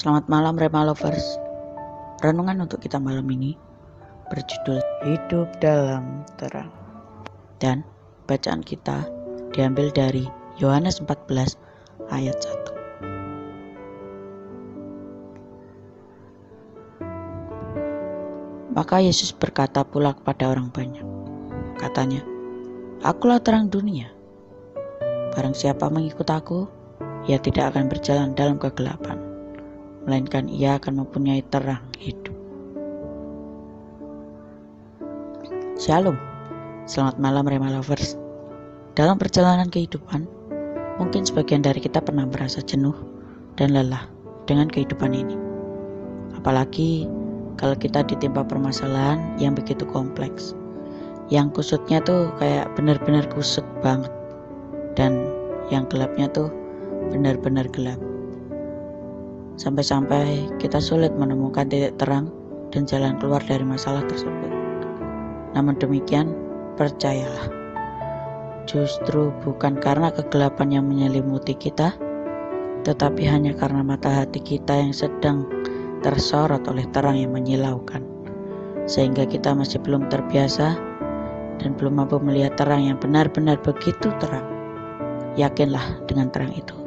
Selamat malam Rema Lovers. Renungan untuk kita malam ini berjudul Hidup dalam Terang. Dan bacaan kita diambil dari Yohanes 14 ayat 1. Maka Yesus berkata pula kepada orang banyak. Katanya, Akulah terang dunia. Barang siapa mengikut aku, ia tidak akan berjalan dalam kegelapan, melainkan ia akan mempunyai terang hidup. Shalom, selamat malam Rema Lovers. Dalam perjalanan kehidupan, mungkin sebagian dari kita pernah merasa jenuh dan lelah dengan kehidupan ini. Apalagi kalau kita ditimpa permasalahan yang begitu kompleks. Yang kusutnya tuh kayak benar-benar kusut banget. Dan yang gelapnya tuh benar-benar gelap. Sampai-sampai kita sulit menemukan titik terang dan jalan keluar dari masalah tersebut. Namun demikian, percayalah, justru bukan karena kegelapan yang menyelimuti kita, tetapi hanya karena mata hati kita yang sedang tersorot oleh terang yang menyilaukan, sehingga kita masih belum terbiasa dan belum mampu melihat terang yang benar-benar begitu terang. Yakinlah dengan terang itu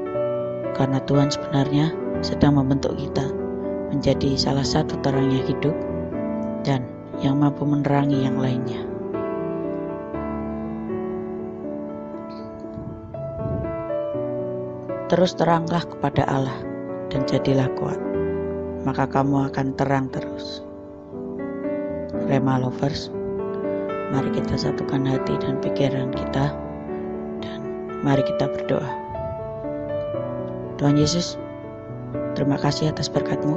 karena Tuhan sebenarnya sedang membentuk kita menjadi salah satu terang yang hidup dan yang mampu menerangi yang lainnya. Terus teranglah kepada Allah dan jadilah kuat, maka kamu akan terang terus. Rema Lovers, mari kita satukan hati dan pikiran kita dan mari kita berdoa. Tuhan Yesus, terima kasih atas berkatmu.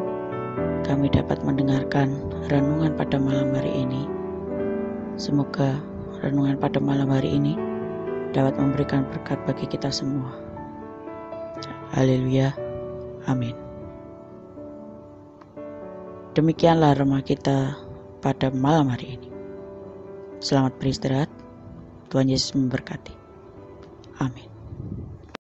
Kami dapat mendengarkan renungan pada malam hari ini. Semoga renungan pada malam hari ini dapat memberikan berkat bagi kita semua. Haleluya. Amin. Demikianlah remah kita pada malam hari ini. Selamat beristirahat. Tuhan Yesus memberkati. Amin.